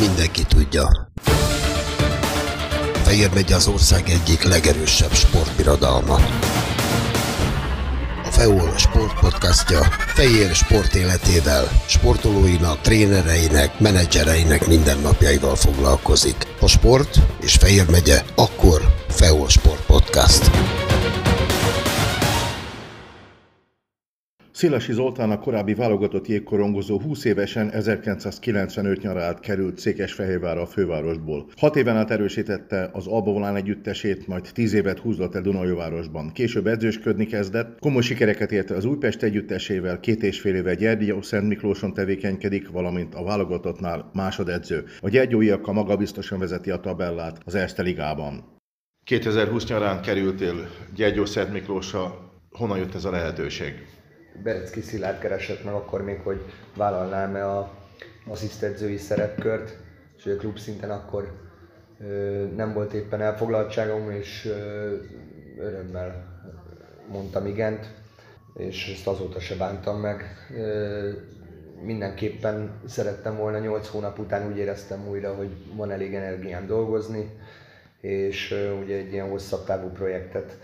mindenki tudja. Fehér megy az ország egyik legerősebb sportbirodalma. A FEOL Sport podcastja Fejér sport életével, sportolóinak, trénereinek, menedzsereinek mindennapjaival foglalkozik. A sport és Fejér megye, akkor FEOL Sport Podcast. Szilasi Zoltán a korábbi válogatott jégkorongozó 20 évesen 1995 nyarát került Székesfehérvárra a fővárosból. Hat éven át erősítette az Alba Volán együttesét, majd 10 évet húzott el Dunajvárosban. Később edzősködni kezdett, komoly sikereket ért az Újpest együttesével, két és fél éve Gyergyó Szent Miklóson tevékenykedik, valamint a válogatottnál másodedző. A gyergyóiakkal maga biztosan vezeti a tabellát az Erste Ligában. 2020 nyarán kerültél Gyergyó Szent Miklósra, honnan jött ez a lehetőség? Berecki Szilárd keresett meg akkor még, hogy vállalnám-e a asszisztedzői szerepkört, és a klub szinten akkor ö, nem volt éppen elfoglaltságom, és ö, örömmel mondtam igent, és ezt azóta se bántam meg. Ö, mindenképpen szerettem volna 8 hónap után úgy éreztem újra, hogy van elég energiám dolgozni, és ugye egy ilyen hosszabb távú projektet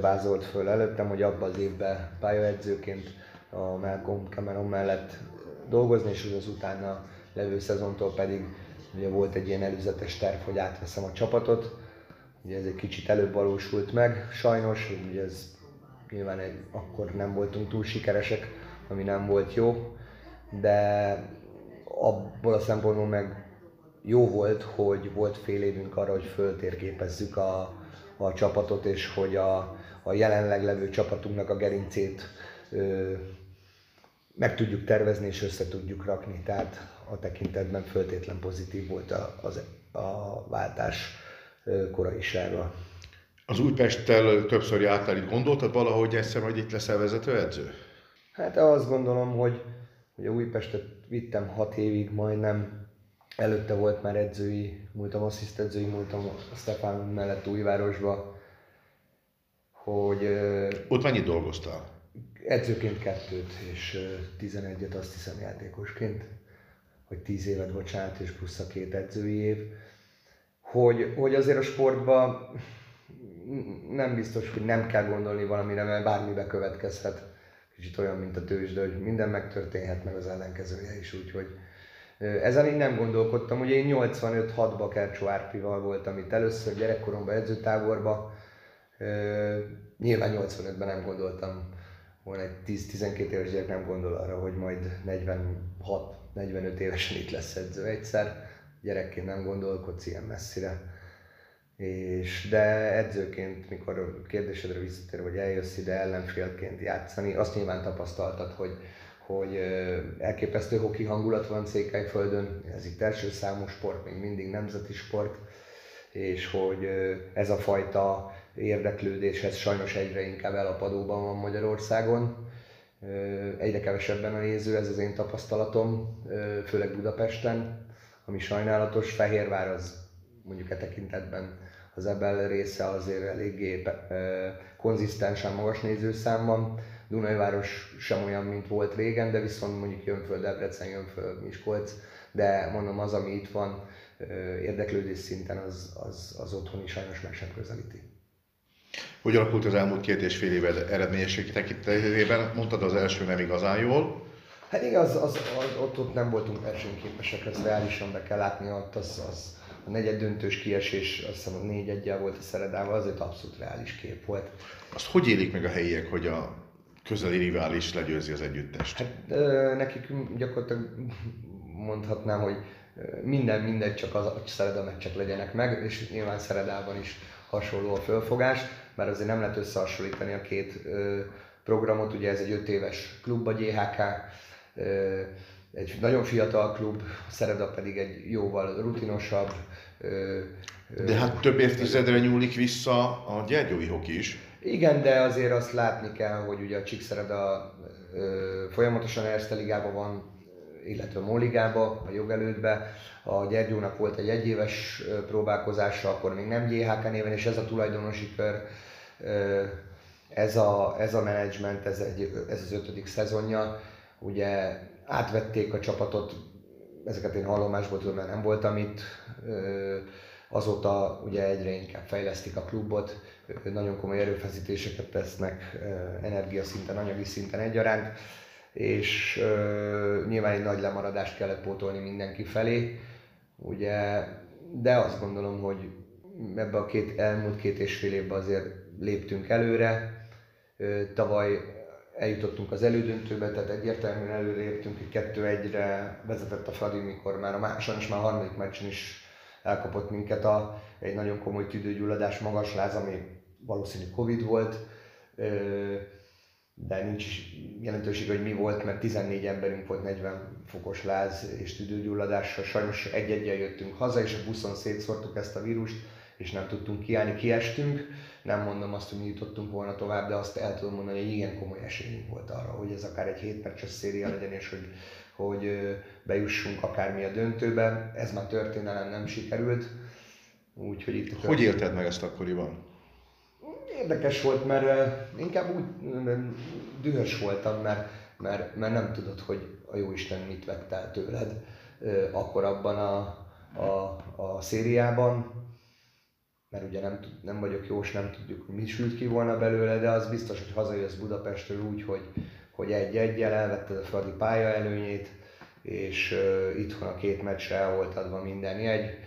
vázolt föl előttem, hogy abban az évben pályaedzőként a Malcolm Cameron mellett dolgozni, és az utána levő szezontól pedig ugye volt egy ilyen előzetes terv, hogy átveszem a csapatot. Ugye ez egy kicsit előbb valósult meg, sajnos, ugye ez nyilván egy, akkor nem voltunk túl sikeresek, ami nem volt jó, de abból a szempontból meg jó volt, hogy volt fél évünk arra, hogy föltérképezzük a, a csapatot, és hogy a, a jelenleg levő csapatunknak a gerincét ö, meg tudjuk tervezni és össze tudjuk rakni. Tehát a tekintetben föltétlen pozitív volt a, az, a váltás koraisága. Az Újpesttel többször jártál itt, gondoltad valahogy egyszer, hogy itt leszel vezetőedző? Hát azt gondolom, hogy, hogy a Újpestet vittem hat évig majdnem, Előtte volt már edzői, múltam asszisztedzői, múltam a Stefán mellett Újvárosba, hogy... Ott mennyit dolgoztál? Edzőként kettőt, és 11-et azt hiszem játékosként, hogy 10 évet, bocsánat, és plusz a két edzői év. Hogy, hogy azért a sportban nem biztos, hogy nem kell gondolni valamire, mert bármibe következhet. Kicsit olyan, mint a tőzsde, hogy minden megtörténhet, meg az ellenkezője is, úgyhogy ezen én nem gondolkodtam, ugye én 85-6-ba Kercsó Árpival voltam itt először gyerekkoromban edzőtáborba, nyilván 85-ben nem gondoltam, volna egy 10-12 éves gyerek nem gondol arra, hogy majd 46-45 évesen itt lesz edző egyszer, gyerekként nem gondolkodsz ilyen messzire. És, de edzőként, mikor kérdésedre visszatér, hogy eljössz ide ellenfélként játszani, azt nyilván tapasztaltad, hogy hogy elképesztő hoki hangulat van Székelyföldön, ez itt első számú sport, még mindig nemzeti sport, és hogy ez a fajta érdeklődés, ez sajnos egyre inkább elapadóban van Magyarországon. Egyre kevesebben a néző, ez az én tapasztalatom, főleg Budapesten, ami sajnálatos. Fehérvár az mondjuk e tekintetben az ebben része azért eléggé konzisztensen magas nézőszámban Dunajváros sem olyan, mint volt régen, de viszont mondjuk jön föl Debrecen, jön föl Miskolc, de mondom az, ami itt van érdeklődés szinten, az, az, az otthoni sajnos meg sem közelíti. Hogy alakult az elmúlt két és fél éve eredményesség tekintetében? Mondtad az első nem igazán jól. Hát igaz, az, az, ott, ott nem voltunk versenyképesek, ezt reálisan be kell látni, ott az, az a negyed döntős kiesés, azt hiszem a négy egyel volt a Szeredával, azért abszolút reális kép volt. Azt hogy élik meg a helyiek, hogy a közeli rivális legyőzi az együttest? Hát nekik gyakorlatilag mondhatnám, hogy minden mindegy, csak az, hogy Szereda meccsek legyenek meg, és nyilván Szeredában is hasonló a fölfogás, mert azért nem lehet összehasonlítani a két programot, ugye ez egy öt éves klub a GHK, egy nagyon fiatal klub, Szereda pedig egy jóval rutinosabb. De hát több évtizedre nyúlik vissza a gyergyói hoki is. Igen, de azért azt látni kell, hogy ugye a Csíkszereda folyamatosan Erste Ligában van, illetve Móligába, a jogelődbe. A Gyergyónak volt egy egyéves próbálkozása, akkor még nem GHK néven, és ez a tulajdonosi kör, ez a, ez a menedzsment, ez, egy, ez az ötödik szezonja. Ugye átvették a csapatot ezeket én hallomásból tudom, mert nem voltam itt. Azóta ugye egyre inkább fejlesztik a klubot, nagyon komoly erőfeszítéseket tesznek energiaszinten, anyagi szinten egyaránt, és nyilván egy nagy lemaradást kellett pótolni mindenki felé, ugye, de azt gondolom, hogy ebbe a két, elmúlt két és fél évben azért léptünk előre. Tavaly eljutottunk az elődöntőbe, tehát egyértelműen előléptünk, hogy 2-1-re vezetett a Fradi, mikor már a más, sajnos már a harmadik meccsen is elkapott minket a, egy nagyon komoly tüdőgyulladás, magas láz, ami valószínű Covid volt, de nincs jelentőség, hogy mi volt, mert 14 emberünk volt 40 fokos láz és tüdőgyulladással. Sajnos egy-egyel jöttünk haza, és a buszon szétszórtuk ezt a vírust, és nem tudtunk kiállni, kiestünk. Nem mondom azt, hogy mi jutottunk volna tovább, de azt el tudom mondani, hogy igen komoly esélyünk volt arra, hogy ez akár egy 7 meccses széria legyen, és hogy, hogy bejussunk akármi a döntőbe. Ez már történelem nem sikerült. Úgyhogy itt hogy élted meg ezt akkoriban? Érdekes volt, mert inkább úgy dühös voltam, mert, mert, mert nem tudod, hogy a Jóisten mit vett el tőled akkor abban a, a, a szériában mert ugye nem, nem vagyok jó, és nem tudjuk, mi sült ki volna belőle, de az biztos, hogy hazajössz Budapestről úgy, hogy, hogy egy-egyel elvetted a Fradi pálya előnyét, és uh, itthon a két meccsre el volt adva minden jegy,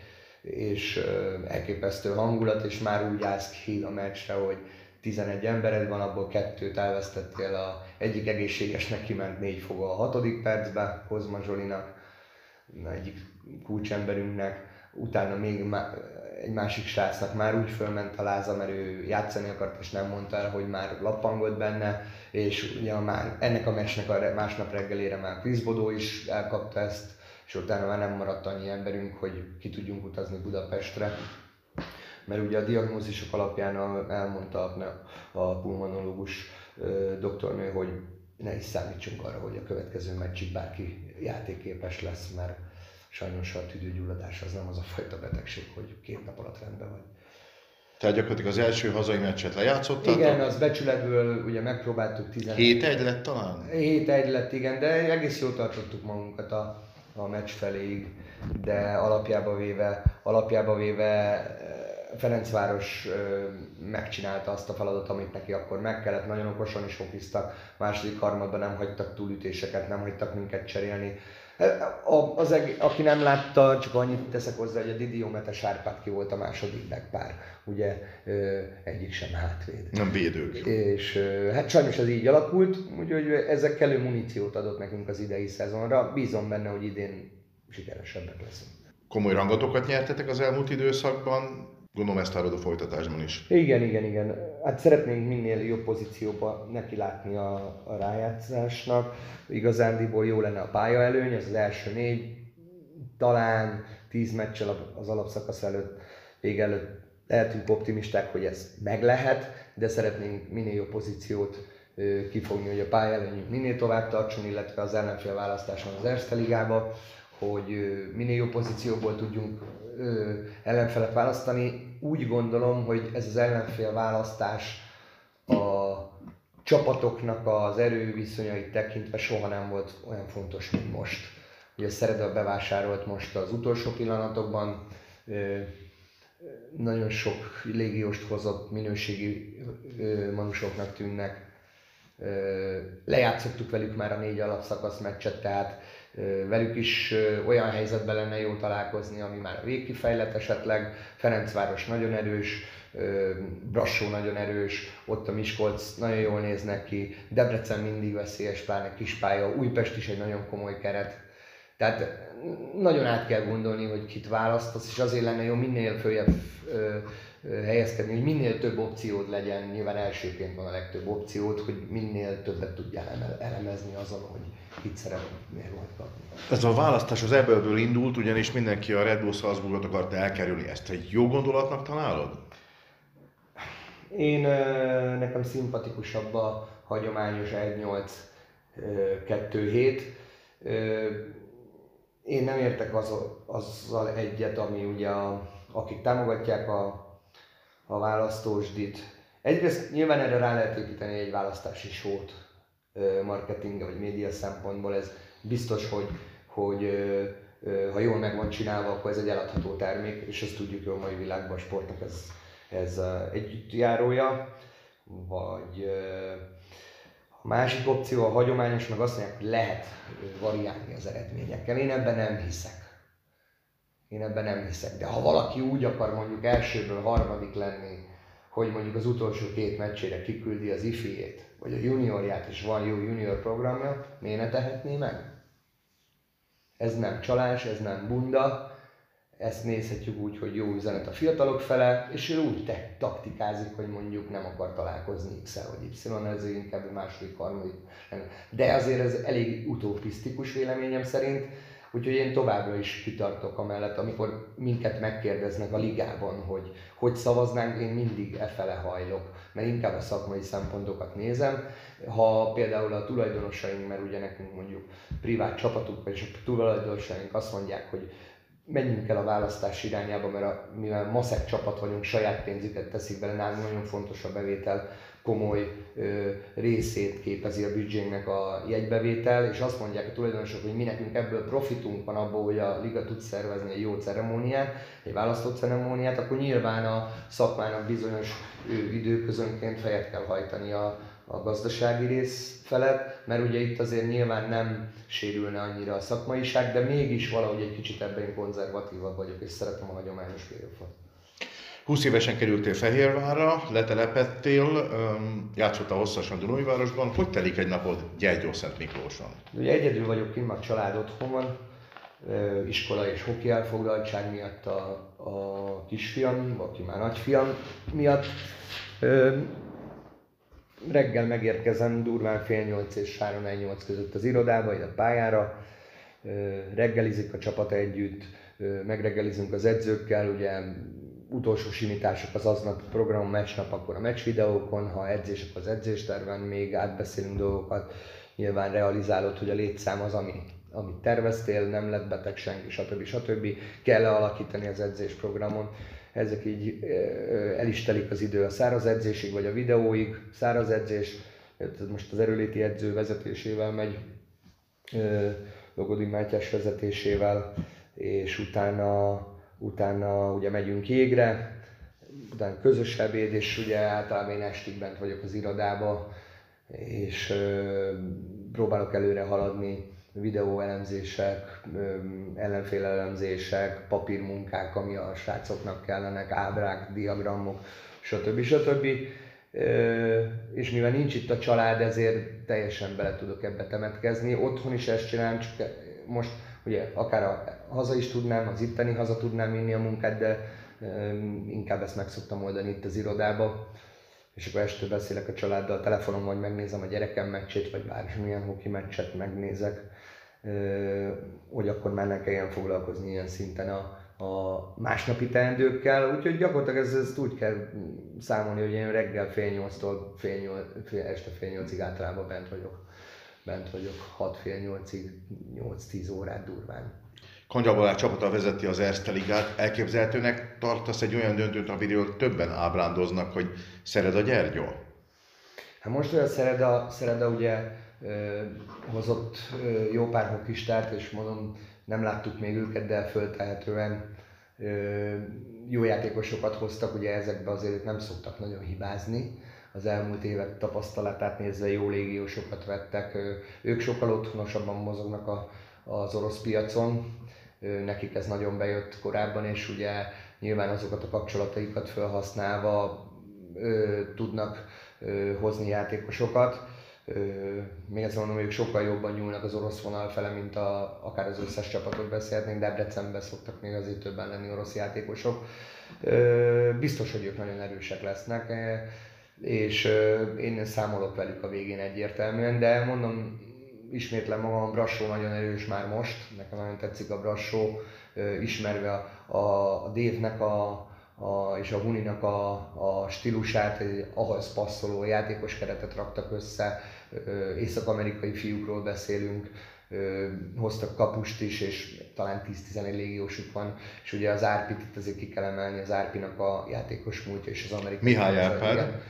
és uh, elképesztő hangulat, és már úgy állsz ki a meccsre, hogy 11 embered van, abból kettőt elvesztettél, a egyik egészségesnek kiment négy foga a hatodik percbe, Kozma Zsolinak, egyik kulcsemberünknek, utána még egy másik srácnak már úgy fölment a láza, mert ő játszani akart, és nem mondta el, hogy már lappangott benne, és ugye már ennek a meccsnek a másnap reggelére már Chris Bodó is elkapta ezt, és utána már nem maradt annyi emberünk, hogy ki tudjunk utazni Budapestre. Mert ugye a diagnózisok alapján elmondta a pulmonológus doktornő, hogy ne is számítsunk arra, hogy a következő meccsig bárki játékképes lesz, mert sajnos a tüdőgyulladás az nem az a fajta betegség, hogy két nap alatt rendben vagy. Tehát gyakorlatilag az első hazai meccset lejátszottad? Igen, az becsületből ugye megpróbáltuk 17. 7-1 lett talán? 7-1 lett, igen, de egész jól tartottuk magunkat a, a meccs feléig, de alapjába véve, alapjába véve eh, Ferencváros eh, megcsinálta azt a feladatot, amit neki akkor meg kellett, nagyon okosan is fokiztak, második harmadban nem hagytak túlütéseket, nem hagytak minket cserélni, az, aki nem látta, csak annyit teszek hozzá, hogy a Didiomete Sárpát ki volt a második pár, ugye egyik sem hátvéd. Nem védők. És hát sajnos ez így alakult, úgyhogy ezek kellő muníciót adott nekünk az idei szezonra. Bízom benne, hogy idén sikeresebbek leszünk. Komoly rangatokat nyertetek az elmúlt időszakban, Gondolom ezt várod a folytatásban is. Igen, igen, igen. Hát szeretnénk minél jobb pozícióba neki látni a, a rájátszásnak. Igazándiból jó lenne a pálya előny, ez az első négy, talán tíz meccsel az alapszakasz előtt, vég előtt lehetünk optimisták, hogy ez meg lehet, de szeretnénk minél jobb pozíciót kifogni, hogy a előnyünk minél tovább tartson, illetve az ellenfél választáson az Erste Ligába, hogy minél jobb pozícióból tudjunk ellenfelet választani. Úgy gondolom, hogy ez az ellenfél választás a csapatoknak az erőviszonyait tekintve soha nem volt olyan fontos, mint most. Ugye Szereda bevásárolt most az utolsó pillanatokban, nagyon sok légióst hozott, minőségi manusoknak tűnnek. Lejátszottuk velük már a négy alapszakasz meccset, tehát velük is olyan helyzetben lenne jó találkozni, ami már a végkifejlet esetleg. Ferencváros nagyon erős, Brassó nagyon erős, ott a Miskolc nagyon jól néznek ki, Debrecen mindig veszélyes, pláne kispálya, Újpest is egy nagyon komoly keret. Tehát nagyon át kell gondolni, hogy kit választasz, és azért lenne jó minél följebb helyezkedni, hogy minél több opciód legyen, nyilván elsőként van a legtöbb opciód, hogy minél többet tudjál elemezni azon, hogy kit szeretnél majd kapni. Ez a választás az ebből indult, ugyanis mindenki a Red Bull Salzburgot akart elkerülni. Ezt egy jó gondolatnak találod? Én nekem szimpatikusabb a hagyományos 1-8-2-7. Én nem értek az, azzal egyet, ami ugye a, akik támogatják a a választósdit. Egyrészt nyilván erre rá lehet építeni egy választási sót marketing vagy média szempontból, ez biztos, hogy, hogy ha jól meg van csinálva, akkor ez egy eladható termék, és ezt tudjuk, hogy a mai világban a sportnak ez, ez együttjárója. Vagy a másik opció, a hagyományos, meg azt mondják, hogy lehet variálni az eredményekkel. Én ebben nem hiszek. Én ebben nem hiszek. De ha valaki úgy akar mondjuk elsőből harmadik lenni, hogy mondjuk az utolsó két meccsére kiküldi az ifiét, vagy a juniorját, és van jó junior programja, miért ne tehetné meg? Ez nem csalás, ez nem bunda, ezt nézhetjük úgy, hogy jó üzenet a fiatalok fele, és ő úgy te, taktikázik, hogy mondjuk nem akar találkozni x vagy y, ez inkább a második, harmadik. De azért ez elég utopisztikus véleményem szerint, Úgyhogy én továbbra is kitartok amellett, amikor minket megkérdeznek a ligában, hogy hogy szavaznánk, én mindig e fele hajlok, mert inkább a szakmai szempontokat nézem. Ha például a tulajdonosaink, mert ugye nekünk mondjuk privát csapatuk, és a tulajdonosaink azt mondják, hogy menjünk el a választás irányába, mert a, mivel maszek csapat vagyunk, saját pénzüket teszik bele, nálunk nagyon fontos a bevétel, komoly ö, részét képezi a büdzsénknek a jegybevétel, és azt mondják a tulajdonosok, hogy mi nekünk ebből profitunk van abból, hogy a liga tud szervezni egy jó ceremóniát, egy választott ceremóniát, akkor nyilván a szakmának bizonyos ő, időközönként fejet kell hajtani a, a gazdasági rész felett, mert ugye itt azért nyilván nem sérülne annyira a szakmaiság, de mégis valahogy egy kicsit ebben konzervatívabb vagyok, és szeretem a hagyományos playoffot. 20 évesen kerültél Fehérvárra, letelepettél, játszottál hosszasan Dunajvárosban. Hogy telik egy napod Gyergyószent Miklóson? Ugye egyedül vagyok kint, a család otthon van, iskola és hoki elfoglaltság miatt a, a kisfiam, aki már nagyfiam miatt. Reggel megérkezem durván fél nyolc és három nyolc között az irodába, ide a pályára. Reggelizik a csapat együtt, megreggelizünk az edzőkkel, ugye utolsó simítások az aznap program, meccsnap, akkor a meccs videókon, ha edzés, akkor az edzésterven még átbeszélünk dolgokat, nyilván realizálod, hogy a létszám az, ami, amit terveztél, nem lett beteg senki, stb. stb. Kell -e alakítani az edzésprogramon. Ezek így el is telik az idő a száraz edzésig, vagy a videóig, száraz edzés, most az erőléti edző vezetésével megy, Logodin Mátyás vezetésével, és utána utána ugye megyünk jégre, utána közös ebéd, és ugye általában én estig bent vagyok az irodába, és ö, próbálok előre haladni, videóelemzések, ellenfél elemzések, papírmunkák, ami a srácoknak kellenek, ábrák, diagramok, stb. stb. Ö, és mivel nincs itt a család, ezért teljesen bele tudok ebbe temetkezni. Otthon is ezt csinálom, csak most Ugye akár a haza is tudnám, az itteni haza tudnám vinni a munkát, de inkább ezt meg szoktam oldani itt az irodába. És akkor este beszélek a családdal, telefonon vagy megnézem a gyerekem meccsét, vagy bármilyen hoki meccset megnézek, hogy akkor már ne kelljen foglalkozni ilyen szinten a, a másnapi teendőkkel, úgyhogy gyakorlatilag ez, ezt úgy kell számolni, hogy én reggel fél nyolctól fél nyolc, fél, este fél nyolcig általában bent vagyok bent vagyok 6 fél 8-ig, 8-10 órát durván. Kanyarbalás csapata vezeti az Erste Ligát. Elképzelhetőnek tartasz egy olyan döntőt, amiről többen ábrándoznak, hogy Szered a Gyergyó? Hát most olyan Szereda, Szereda ugye ö, hozott ö, jó pár hokistát, és mondom, nem láttuk még őket, de föltehetően ö, jó játékosokat hoztak, ugye ezekbe azért nem szoktak nagyon hibázni az elmúlt évek tapasztalatát nézve jó légiósokat vettek. Ők sokkal otthonosabban mozognak a, az orosz piacon, nekik ez nagyon bejött korábban, és ugye nyilván azokat a kapcsolataikat felhasználva tudnak hozni játékosokat. Még egyszer mondom, ők sokkal jobban nyúlnak az orosz vonal fele, mint a, akár az összes csapatot beszélhetnénk, Debrecenben szoktak még azért többen lenni orosz játékosok. Biztos, hogy ők nagyon erősek lesznek és én számolok velük a végén egyértelműen, de mondom, ismétlem magam, a Brassó nagyon erős már most, nekem nagyon tetszik a Brassó, ismerve a, a, a Dave-nek a, a, és a Huninak a, a stílusát, ahhoz passzoló játékos keretet raktak össze, észak-amerikai fiúkról beszélünk, hoztak kapust is, és talán 10-11 légiósuk van, és ugye az Árpit itt azért ki kell emelni, az Árpinak a játékos múltja és az amerikai... Mihály Árpád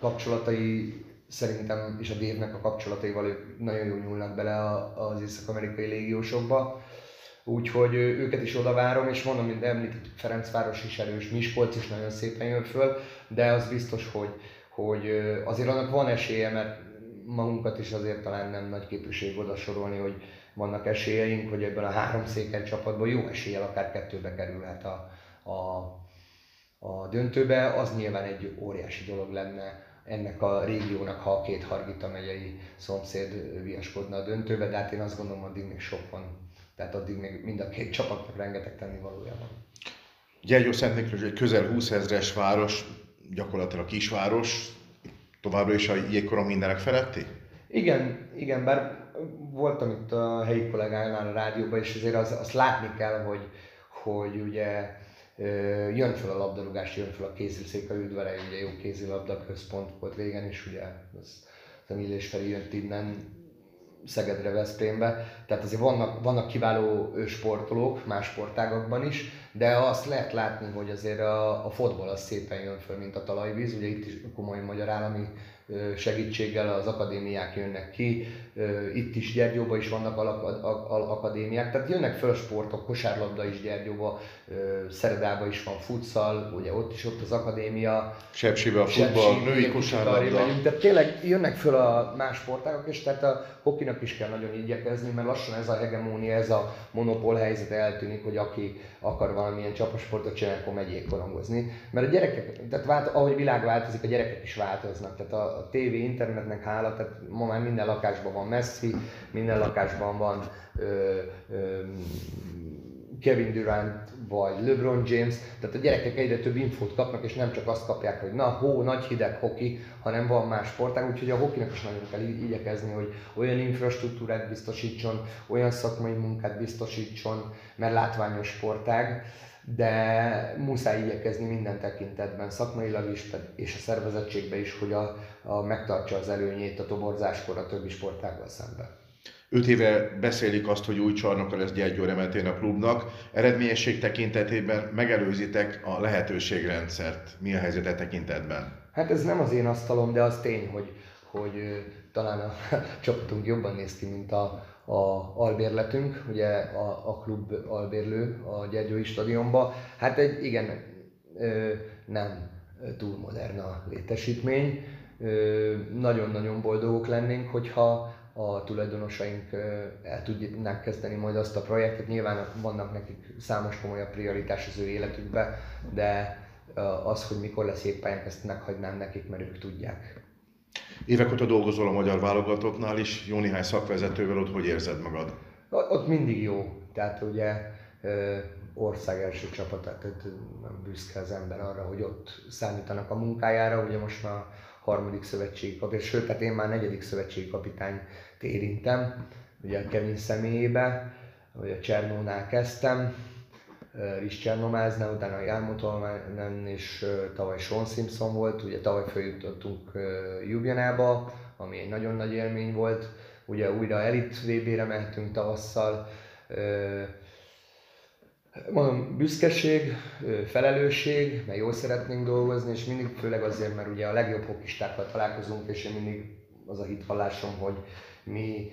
kapcsolatai szerintem, és a Dave-nek a kapcsolataival ők nagyon jól nyúlnak bele az észak-amerikai légiósokba. Úgyhogy őket is oda várom, és mondom, mint említett, Ferencváros is erős, Miskolc is nagyon szépen jön föl, de az biztos, hogy, hogy azért annak van esélye, mert magunkat is azért talán nem nagy képűség oda sorolni, hogy vannak esélyeink, hogy ebben a három széken csapatban jó eséllyel akár kettőbe kerülhet a, a döntőbe, az nyilván egy óriási dolog lenne ennek a régiónak, ha a két Hargita megyei szomszéd viaskodna a döntőbe, de hát én azt gondolom, addig még sok van. Tehát addig még mind a két csapatnak rengeteg tennivalója van. Gyergyó Szentmiklós egy közel 20 ezres város, gyakorlatilag kisváros, továbbra is a jégkoron mindenek feletti? Igen, igen, bár voltam itt a helyi kollégáimnál a rádióban, és azért az, azt látni kell, hogy, hogy ugye jön fel a labdarúgás, jön fel a kézilszék, a üdvere, ugye jó kézilabda központ volt régen, és ugye az, az Emil Feri jött innen Szegedre, Veszprémbe, tehát azért vannak, vannak kiváló sportolók más sportágakban is, de azt lehet látni, hogy azért a, a fotball az szépen jön föl, mint a talajvíz, ugye itt is komoly magyar állami segítséggel az akadémiák jönnek ki, itt is Gyergyóban is vannak akadémiák, tehát jönnek föl sportok, kosárlabda is Gyergyóba, Szeredában is van futsal, ugye ott is ott az akadémia. Sepsibe a futball, Sepsi, női kosárlabda. Tehát tényleg jönnek föl a más sportágok, és tehát a hokinak is kell nagyon igyekezni, mert lassan ez a hegemónia, ez a monopól helyzet eltűnik, hogy aki akar valamilyen csapasportot csinálni, akkor megyék korongozni. Mert a gyerekek, tehát vált, ahogy világ változik, a gyerekek is változnak. Tehát a, a tévé, internetnek hála, tehát ma már minden lakásban van Messi, minden lakásban van ö, ö, Kevin Durant vagy LeBron James, tehát a gyerekek egyre több infót kapnak, és nem csak azt kapják, hogy na, hó, nagy hideg hoki, hanem van más sportág, úgyhogy a hokinak is nagyon kell igyekezni, hogy olyan infrastruktúrát biztosítson, olyan szakmai munkát biztosítson, mert látványos sportág, de muszáj igyekezni minden tekintetben, szakmailag is, és a szervezettségben is, hogy a, a megtartsa az előnyét a toborzáskor a többi sportággal szemben. Öt éve beszélik azt, hogy új csarnoka lesz Gyergyó Remetén a klubnak. Eredményesség tekintetében megelőzitek a lehetőségrendszert. Mi a helyzet e tekintetben? Hát ez nem az én asztalom, de az tény, hogy, hogy talán a csapatunk jobban néz ki, mint a, a albérletünk, ugye a, a klub albérlő a Gyergyói stadionba. Hát egy igen, nem túl modern a létesítmény. Nagyon-nagyon boldogok lennénk, hogyha a tulajdonosaink el tudnák kezdeni majd azt a projektet. Nyilván vannak nekik számos komolyabb prioritás az ő életükbe, de az, hogy mikor lesz éppen, ezt meghagynám nekik, mert ők tudják. Évek óta dolgozol a magyar válogatottnál is, jó néhány szakvezetővel, ott hogy érzed magad? Ott mindig jó. Tehát ugye ország első csapat, tehát nem büszke az ember arra, hogy ott számítanak a munkájára. Ugye most már harmadik szövetségi kapitány, sőt, tehát én már negyedik szövetségi kapitányt érintem, ugye a Kevin személyébe, vagy a Csernónál kezdtem, is Csernomáznál, utána a Jármutolmán és tavaly Sean Simpson volt, ugye tavaly feljutottunk Ljubljanába, ami egy nagyon nagy élmény volt, ugye újra Elite VB-re mehetünk tavasszal, mondom, büszkeség, felelősség, mert jól szeretnénk dolgozni, és mindig főleg azért, mert ugye a legjobb hokistákkal találkozunk, és én mindig az a hitvallásom, hogy mi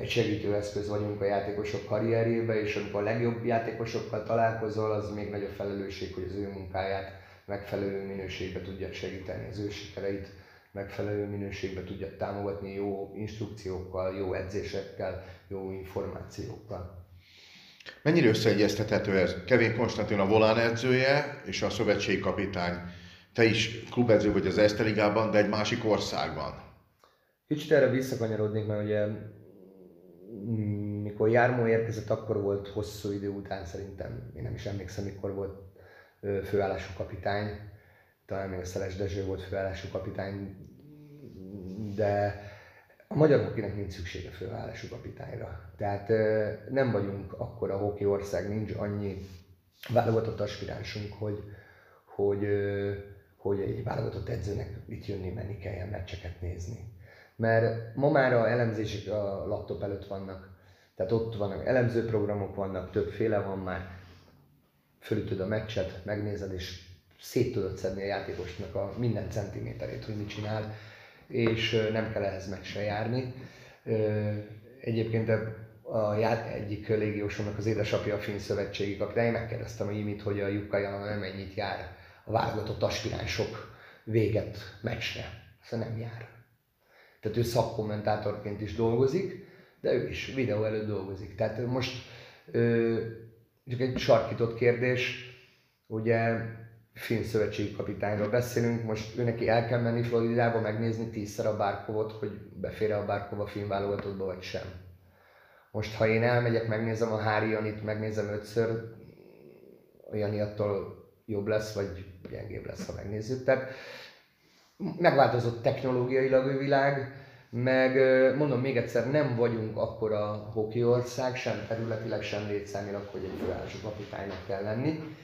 egy segítőeszköz vagyunk a játékosok karrierjébe, és amikor a legjobb játékosokkal találkozol, az még nagyobb felelősség, hogy az ő munkáját megfelelő minőségbe tudják segíteni, az ő sikereit megfelelő minőségbe tudják támogatni jó instrukciókkal, jó edzésekkel, jó információkkal. Mennyire összeegyeztethető ez? Kevin Konstantin a volán edzője és a szövetségi kapitány. Te is klubedző vagy az Eszteligában, de egy másik országban. Kicsit erre visszakanyarodnék, mert ugye mm, mikor Jármó érkezett, akkor volt hosszú idő után szerintem, én nem is emlékszem, mikor volt főállású kapitány, talán még a Szeles Dezső volt főállású kapitány, de a magyar hokinek nincs szüksége főállású kapitányra. Tehát nem vagyunk akkor a hoki ország, nincs annyi válogatott aspiránsunk, hogy, hogy, hogy egy válogatott edzőnek itt jönni, menni kelljen meccseket nézni. Mert ma már a elemzések a laptop előtt vannak. Tehát ott vannak elemzőprogramok, vannak, többféle van már. Fölütöd a meccset, megnézed, és szét tudod szedni a játékosnak a minden centiméterét, hogy mit csinál és nem kell ehhez meccsre járni. Egyébként a ját, egyik légiósomnak az édesapja a Finn szövetségi kapitány, megkérdeztem a Imit, hogy a Jukka nem mennyit jár a válogatott aspiránsok véget meccsre. Szóval nem jár. Tehát ő szakkommentátorként is dolgozik, de ő is videó előtt dolgozik. Tehát most ö, csak egy sarkított kérdés, ugye finn szövetségi kapitányról beszélünk, most ő neki el kell menni Floridába megnézni tízszer a Bárkovot, hogy befér a Bárkov a film válogatottba, vagy sem. Most ha én elmegyek, megnézem a Hári Janit, megnézem ötször, a Jani attól jobb lesz, vagy gyengébb lesz, ha megnézzük. Tehát megváltozott technológiailag a világ, meg mondom még egyszer, nem vagyunk akkor a hoki ország, sem területileg, sem létszámilag, hogy egy főállású kapitánynak kell lenni.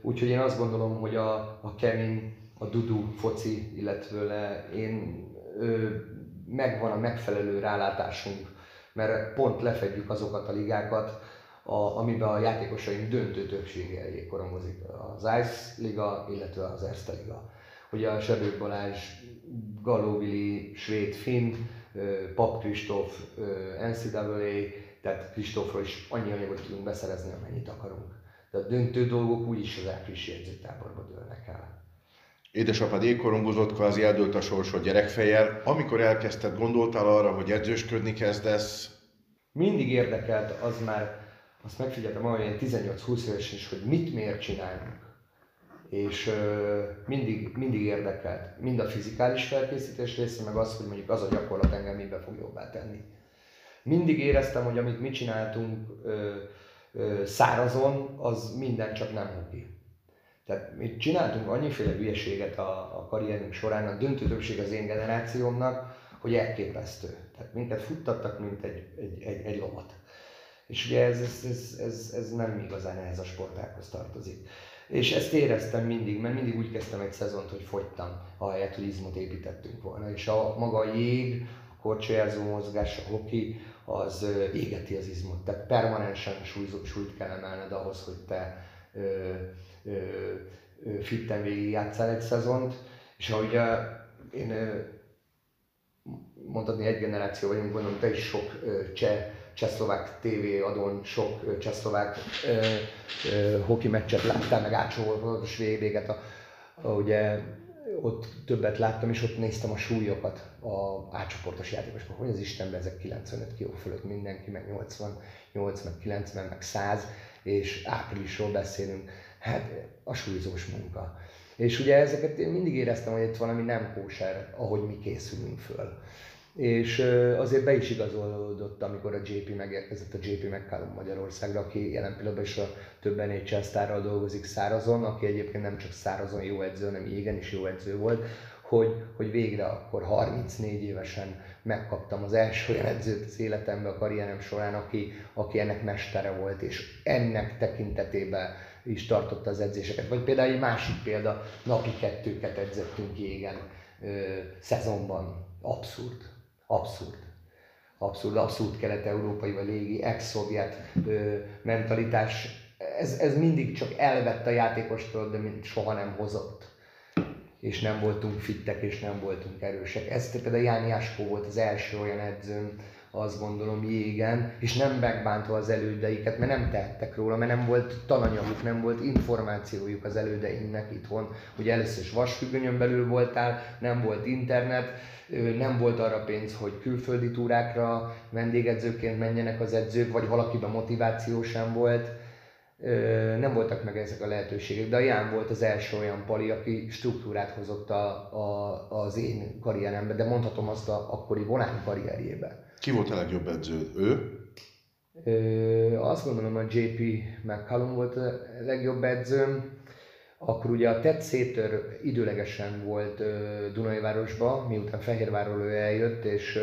Úgyhogy én azt gondolom, hogy a, a Kevin, a Dudu foci, illetve én megvan a megfelelő rálátásunk, mert pont lefedjük azokat a ligákat, a, amiben a játékosaink döntő többsége korongozik. Az Ice Liga, illetve az Erste Liga. Ugye a Sebők Balázs, Galóvili, Svéd, Finn, Pap Kristóf, NCAA, tehát Kristófról is annyi anyagot tudunk beszerezni, amennyit akarunk. De a döntő dolgok úgyis az áprilisi edzőtáborba dőlnek el. Édesapád ékorongozott, kvázi eldőlt a sorsod gyerekfejjel. Amikor elkezdted, gondoltál arra, hogy edzősködni kezdesz? Mindig érdekelt az már, azt megfigyeltem olyan 18-20 éves is, hogy mit miért csinálunk. És ö, mindig, mindig érdekelt. Mind a fizikális felkészítés része, meg az, hogy mondjuk az a gyakorlat engem mibe fog jobbá tenni. Mindig éreztem, hogy amit mi csináltunk ö, szárazon, az minden csak nem hoki. Tehát mi csináltunk annyiféle hülyeséget a, a karrierünk során, a döntő többség az én generációmnak, hogy elképesztő. Tehát minket futtattak, mint egy, egy, egy, egy lovat. És ugye ez, ez, ez, ez, ez nem igazán ehhez a sportákhoz tartozik. És ezt éreztem mindig, mert mindig úgy kezdtem egy szezont, hogy fogytam, ahelyett, hogy izmot építettünk volna. És a maga a jég, korcsolyázó mozgás, a hoki, az égeti az izmot. Tehát permanensen súlyt kell emelned ahhoz, hogy te ö, ö, ö, fitten végig játszál egy szezont. És ahogy én mondhatni egy generáció vagyunk, gondolom te is sok cseh csehszlovák TV adón sok csehszlovák hoki meccset láttál, meg ácsolós véget, a, a, ugye ott többet láttam, és ott néztem a súlyokat a átcsoportos játékosok, hogy az Istenben ezek 95 kg fölött mindenki, meg 88, meg 90, meg 100, és áprilisról beszélünk. Hát a súlyzós munka. És ugye ezeket én mindig éreztem, hogy itt valami nem kóser, ahogy mi készülünk föl. És azért be is igazolódott, amikor a JP megérkezett, a JP McCallum Magyarországra, aki jelen pillanatban is a több NHL sztárral dolgozik szárazon, aki egyébként nem csak szárazon jó edző, hanem igen is jó edző volt, hogy, hogy végre akkor 34 évesen megkaptam az első olyan edzőt az életemben, a karrierem során, aki, aki ennek mestere volt, és ennek tekintetében is tartotta az edzéseket. Vagy például egy másik példa, napi kettőket edzettünk jégen ö, szezonban. Abszurd. Abszurd. Abszurd, abszurd kelet-európai vagy légi, ex-szovjet mentalitás. Ez, ez mindig csak elvett a játékostól, de mint soha nem hozott. És nem voltunk fittek, és nem voltunk erősek. Ez például Jáni Áskó volt az első olyan edzőm, azt gondolom jégen, és nem megbántva az elődeiket, mert nem tehettek róla, mert nem volt tananyaguk, nem volt információjuk az elődeinknek itthon. Ugye először is vasfüggönyön belül voltál, nem volt internet, nem volt arra pénz, hogy külföldi túrákra vendégedzőként menjenek az edzők, vagy valakiben motiváció sem volt. Nem voltak meg ezek a lehetőségek, de a Ján volt az első olyan pali, aki struktúrát hozott a, a, az én karrierembe, de mondhatom azt a akkori volán karrierjébe. Ki volt a legjobb edző? Ő? Ö, azt gondolom, hogy JP McCallum volt a legjobb edzőm. Akkor ugye a Ted Széter időlegesen volt Dunajvárosba, miután Fehérvárról ő eljött, és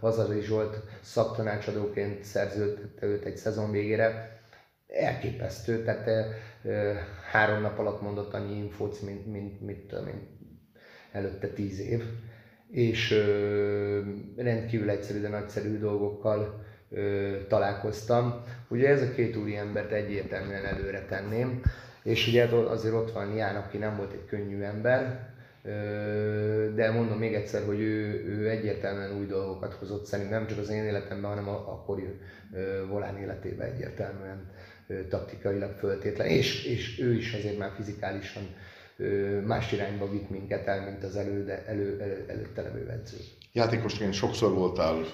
Hazari Zsolt szaktanácsadóként szerződtette őt egy szezon végére. Elképesztő, tehát három nap alatt mondott annyi infót, mint, mint, mint, mint előtte tíz év és ö, rendkívül egyszerű, de nagyszerű dolgokkal ö, találkoztam. Ugye ez a két úri embert egyértelműen előre tenném, és ugye azért ott van Ján, aki nem volt egy könnyű ember, de mondom még egyszer, hogy ő, ő egyértelműen új dolgokat hozott szerintem, nem csak az én életemben, hanem a, akkori Volán életében egyértelműen taktikailag föltétlen, és, és ő is azért már fizikálisan más irányba vitt minket el, mint az elő, elő, elő, előtte levő edző. Játékosként sokszor voltál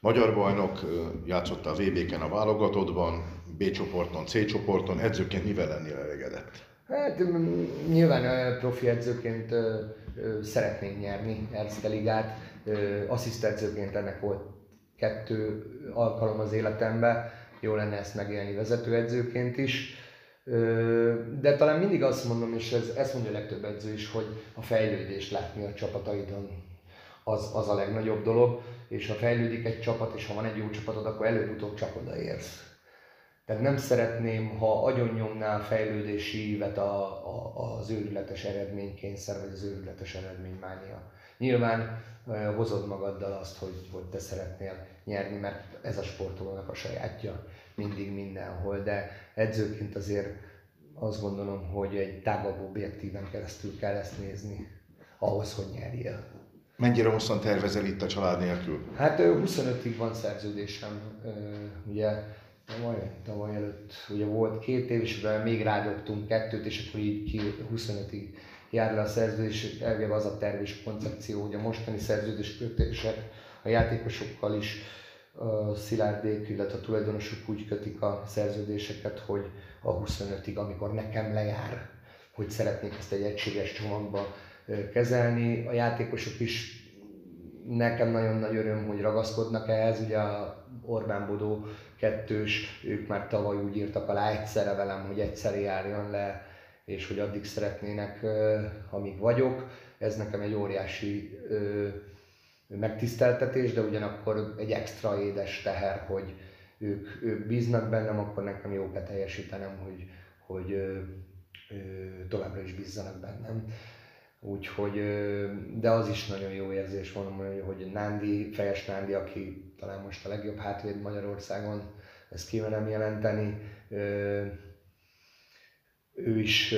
magyar bajnok, játszottál VB-ken a válogatottban, B csoporton, C csoporton, edzőként mivel lennél elégedett? Hát nyilván profi edzőként szeretnénk nyerni Erste Ligát, asszisztenzőként ennek volt kettő alkalom az életemben, jó lenne ezt megélni vezetőedzőként is. De talán mindig azt mondom, és ez, ezt mondja a legtöbb edző is, hogy a fejlődést látni a csapataidon az, az a legnagyobb dolog, és ha fejlődik egy csapat, és ha van egy jó csapatod, akkor előbb-utóbb csak odaérsz. Tehát nem szeretném, ha agyonnyomnál fejlődési ívet a, a, az őrületes eredménykényszer, vagy az őrületes eredménymánia. Nyilván hozod magaddal azt, hogy, hogy te szeretnél nyerni, mert ez a sportolónak a sajátja mindig mindenhol, de edzőként azért azt gondolom, hogy egy tágabb objektíven keresztül kell ezt nézni, ahhoz, hogy nyerjél. Mennyire hosszan tervezel itt a család nélkül? Hát 25-ig van szerződésem, ugye tavaly, tavaly előtt ugye volt két év, és még rágyogtunk kettőt, és akkor így 25-ig jár le a szerződés, elvileg az a terv és koncepció, hogy a mostani szerződés kötések a játékosokkal is a szilárdék, illetve a tulajdonosok úgy kötik a szerződéseket, hogy a 25-ig, amikor nekem lejár, hogy szeretnék ezt egy egységes csomagba kezelni. A játékosok is nekem nagyon nagy öröm, hogy ragaszkodnak ehhez. Ugye a Orbán Bodó kettős, ők már tavaly úgy írtak alá egyszerre velem, hogy egyszerre járjon le, és hogy addig szeretnének, amíg vagyok. Ez nekem egy óriási megtiszteltetés, de ugyanakkor egy extra édes teher, hogy ők, ők bíznak bennem, akkor nekem jó kell teljesítenem, hogy, hogy továbbra is bízzanak bennem. Úgyhogy, de az is nagyon jó érzés, mondom, hogy Nándi, Fejes Nándi, aki talán most a legjobb hátvéd Magyarországon, ezt kívánom jelenteni, ő is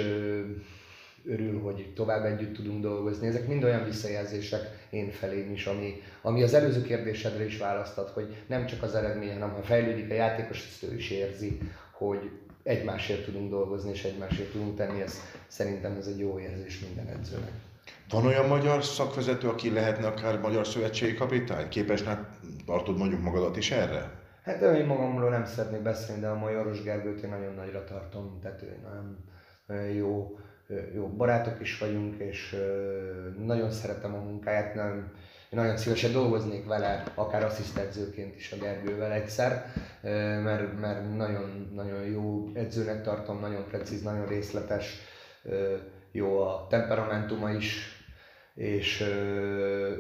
örül, hogy tovább együtt tudunk dolgozni. Ezek mind olyan visszajelzések én felém is, ami, ami az előző kérdésedre is választat, hogy nem csak az eredmény, hanem ha fejlődik a játékos, ezt ő is érzi, hogy egymásért tudunk dolgozni, és egymásért tudunk tenni, ez szerintem ez egy jó érzés minden edzőnek. Van olyan magyar szakvezető, aki lehetne akár magyar szövetségi kapitány? Képesnek tartod mondjuk magadat is erre? Hát én magamról nem szeretnék beszélni, de a Majoros Gergőt én nagyon nagyra tartom, tehát ő nagyon, nagyon jó, jó barátok is vagyunk, és nagyon szeretem a munkáját, nem, én nagyon szívesen dolgoznék vele, akár asszisztenzőként is a Gergővel egyszer, mert, mert nagyon, nagyon jó edzőnek tartom, nagyon precíz, nagyon részletes, jó a temperamentuma is, és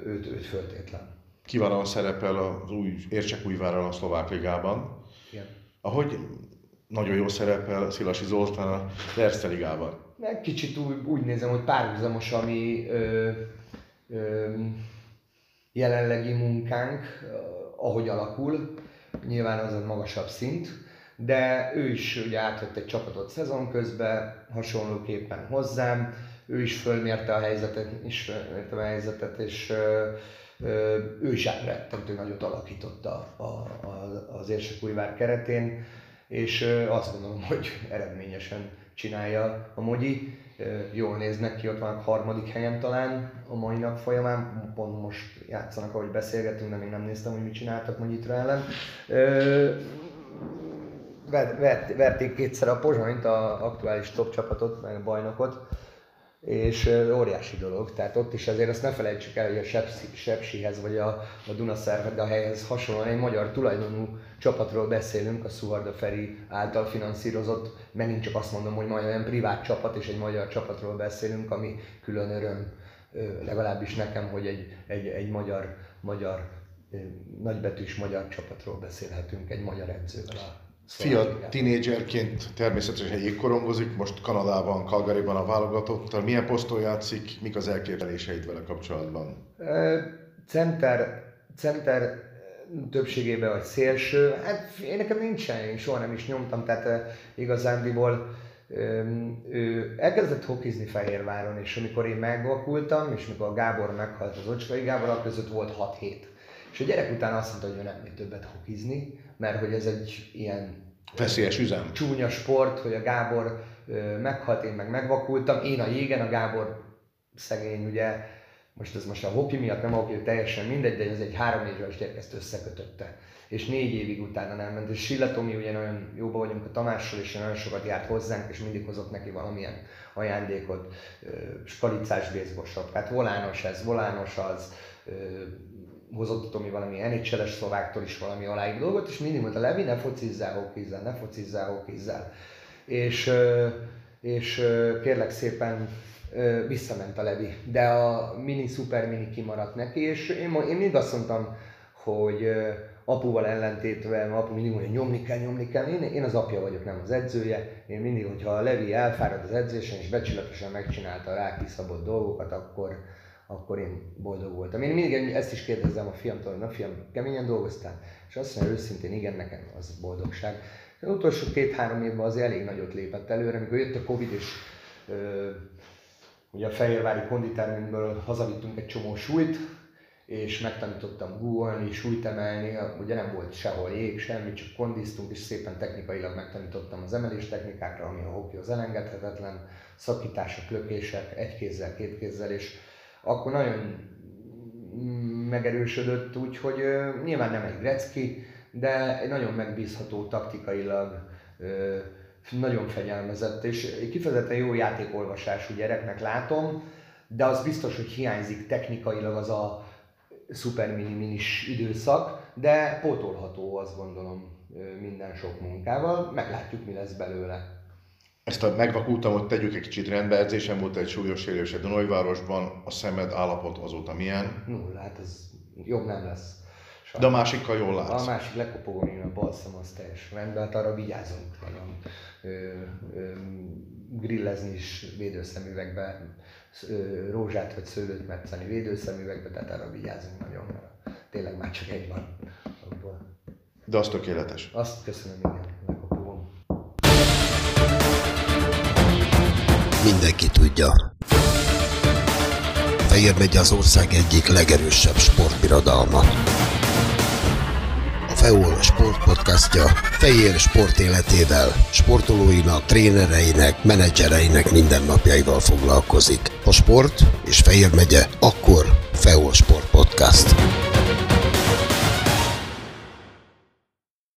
őt, őt föltétlen. Kiválóan szerepel az új Ércsekújvárral a szlovák ligában. Igen. Ahogy nagyon jó szerepel Szilasi Zoltán a Erste ligában. Meg kicsit úgy, úgy nézem, hogy párhuzamos, ami ö, ö, jelenlegi munkánk, ahogy alakul, nyilván az a magasabb szint, de ő is ugye átvett egy csapatot szezon közben, hasonlóképpen hozzám, ő is fölmérte a helyzetet, is a helyzetet, és ő is rettentő nagyot alakította a, a, az Érsekújvár keretén, és azt gondolom, hogy eredményesen csinálja a Mogyi. Jól néznek ki, ott a harmadik helyen talán a mai nap folyamán. Pont most játszanak, ahogy beszélgetünk, de még nem néztem, hogy mit csináltak Mogyitra ellen. Vert, verték kétszer a Pozsonyt, a aktuális top csapatot, meg a bajnokot és óriási dolog. Tehát ott is azért azt ne felejtsük el, hogy a Sepsi, Sepsihez vagy a, a helyhez hasonlóan egy magyar tulajdonú csapatról beszélünk, a Szuharda Feri által finanszírozott, megint csak azt mondom, hogy majd olyan privát csapat és egy magyar csapatról beszélünk, ami külön öröm, legalábbis nekem, hogy egy, egy, egy magyar, magyar nagybetűs magyar csapatról beszélhetünk, egy magyar edzővel. Fia tinédzserként természetesen jégkorongozik, most Kanadában, Calgaryban a válogatottal. Milyen poszton játszik, mik az elképzeléseid vele kapcsolatban? Center, center többségében vagy szélső, hát én nekem nincsen, én soha nem is nyomtam, tehát igazándiból ő elkezdett hokizni Fehérváron, és amikor én megvakultam, és amikor a Gábor meghalt, az Ocskai Gábor, között volt 6 hét. És a gyerek után azt mondta, hogy ő nem megy többet hokizni, mert hogy ez egy ilyen Veszélyes üzem. Csúnya sport, hogy a Gábor meghalt, én meg megvakultam. Én a jégen, a Gábor szegény, ugye, most ez most a hoki miatt nem a hoki, teljesen mindegy, de ez egy három éves gyerek ezt összekötötte. És négy évig utána nem ment. És Silla Tomi ugye nagyon jóban vagyunk a Tamással, és nagyon sokat járt hozzánk, és mindig hozott neki valamilyen ajándékot, spalicás baseball hát volános ez, volános az, hozott Tomi valami nhl szlováktól is valami aláír dolgot, és mindig mondta, Levi, ne focizzál, hokizzál, ne focizzál, hokizzál. És, és kérlek szépen visszament a Levi, de a mini, szuper mini kimaradt neki, és én, én mindig azt mondtam, hogy apuval ellentétben, apu mindig mondja, nyomni kell, nyomni kell. Én, én az apja vagyok, nem az edzője. Én mindig, hogyha a Levi elfárad az edzésen, és becsületosan megcsinálta a rá kiszabott dolgokat, akkor, akkor én boldog voltam. Én mindig ezt is kérdezem a fiamtól, na fiam, keményen dolgoztál? És azt mondja őszintén, igen, nekem az boldogság. Az utolsó két-három évben az elég nagyot lépett előre, amikor jött a Covid, és ö, ugye a Fehérvári konditermünkből hazavittunk egy csomó súlyt, és megtanítottam googolni, súlyt emelni, ugye nem volt sehol jég, semmi, csak kondiztunk, és szépen technikailag megtanítottam az emelés technikákra, ami a hokihoz elengedhetetlen, szakítások, lökések, egy kézzel, két kézzel, és akkor nagyon megerősödött, úgyhogy nyilván nem egy Gretzky, de egy nagyon megbízható taktikailag, nagyon fegyelmezett, és kifejezetten jó játékolvasású gyereknek látom, de az biztos, hogy hiányzik technikailag az a szuper mini minis időszak, de pótolható azt gondolom minden sok munkával, meglátjuk mi lesz belőle. Ezt a megvakultamot tegyük egy kicsit rendbe, edzésem volt egy súlyos sérülés a Dunajvárosban, a szemed állapot azóta milyen? Nulla, hát ez jobb nem lesz. Sajnos. De a másikkal jól látsz? A másik lekopogom, én a bal szem az teljes rendben, hát arra vigyázunk nagyon. Ö, ö, grillezni is védőszemüvegbe, ö, rózsát vagy szőlőt metszeni védőszemüvegbe, tehát arra vigyázunk nagyon, mert tényleg már csak egy van abból. De az tökéletes. Azt köszönöm, igen, Mindenki tudja. Fehér megy az ország egyik legerősebb sportbirodalma. A FEOL sportpodcastja Fehér sport életével, sportolóinak, trénereinek, menedzsereinek mindennapjaival foglalkozik. A sport és Fehér megye, akkor FEOL Sport Podcast.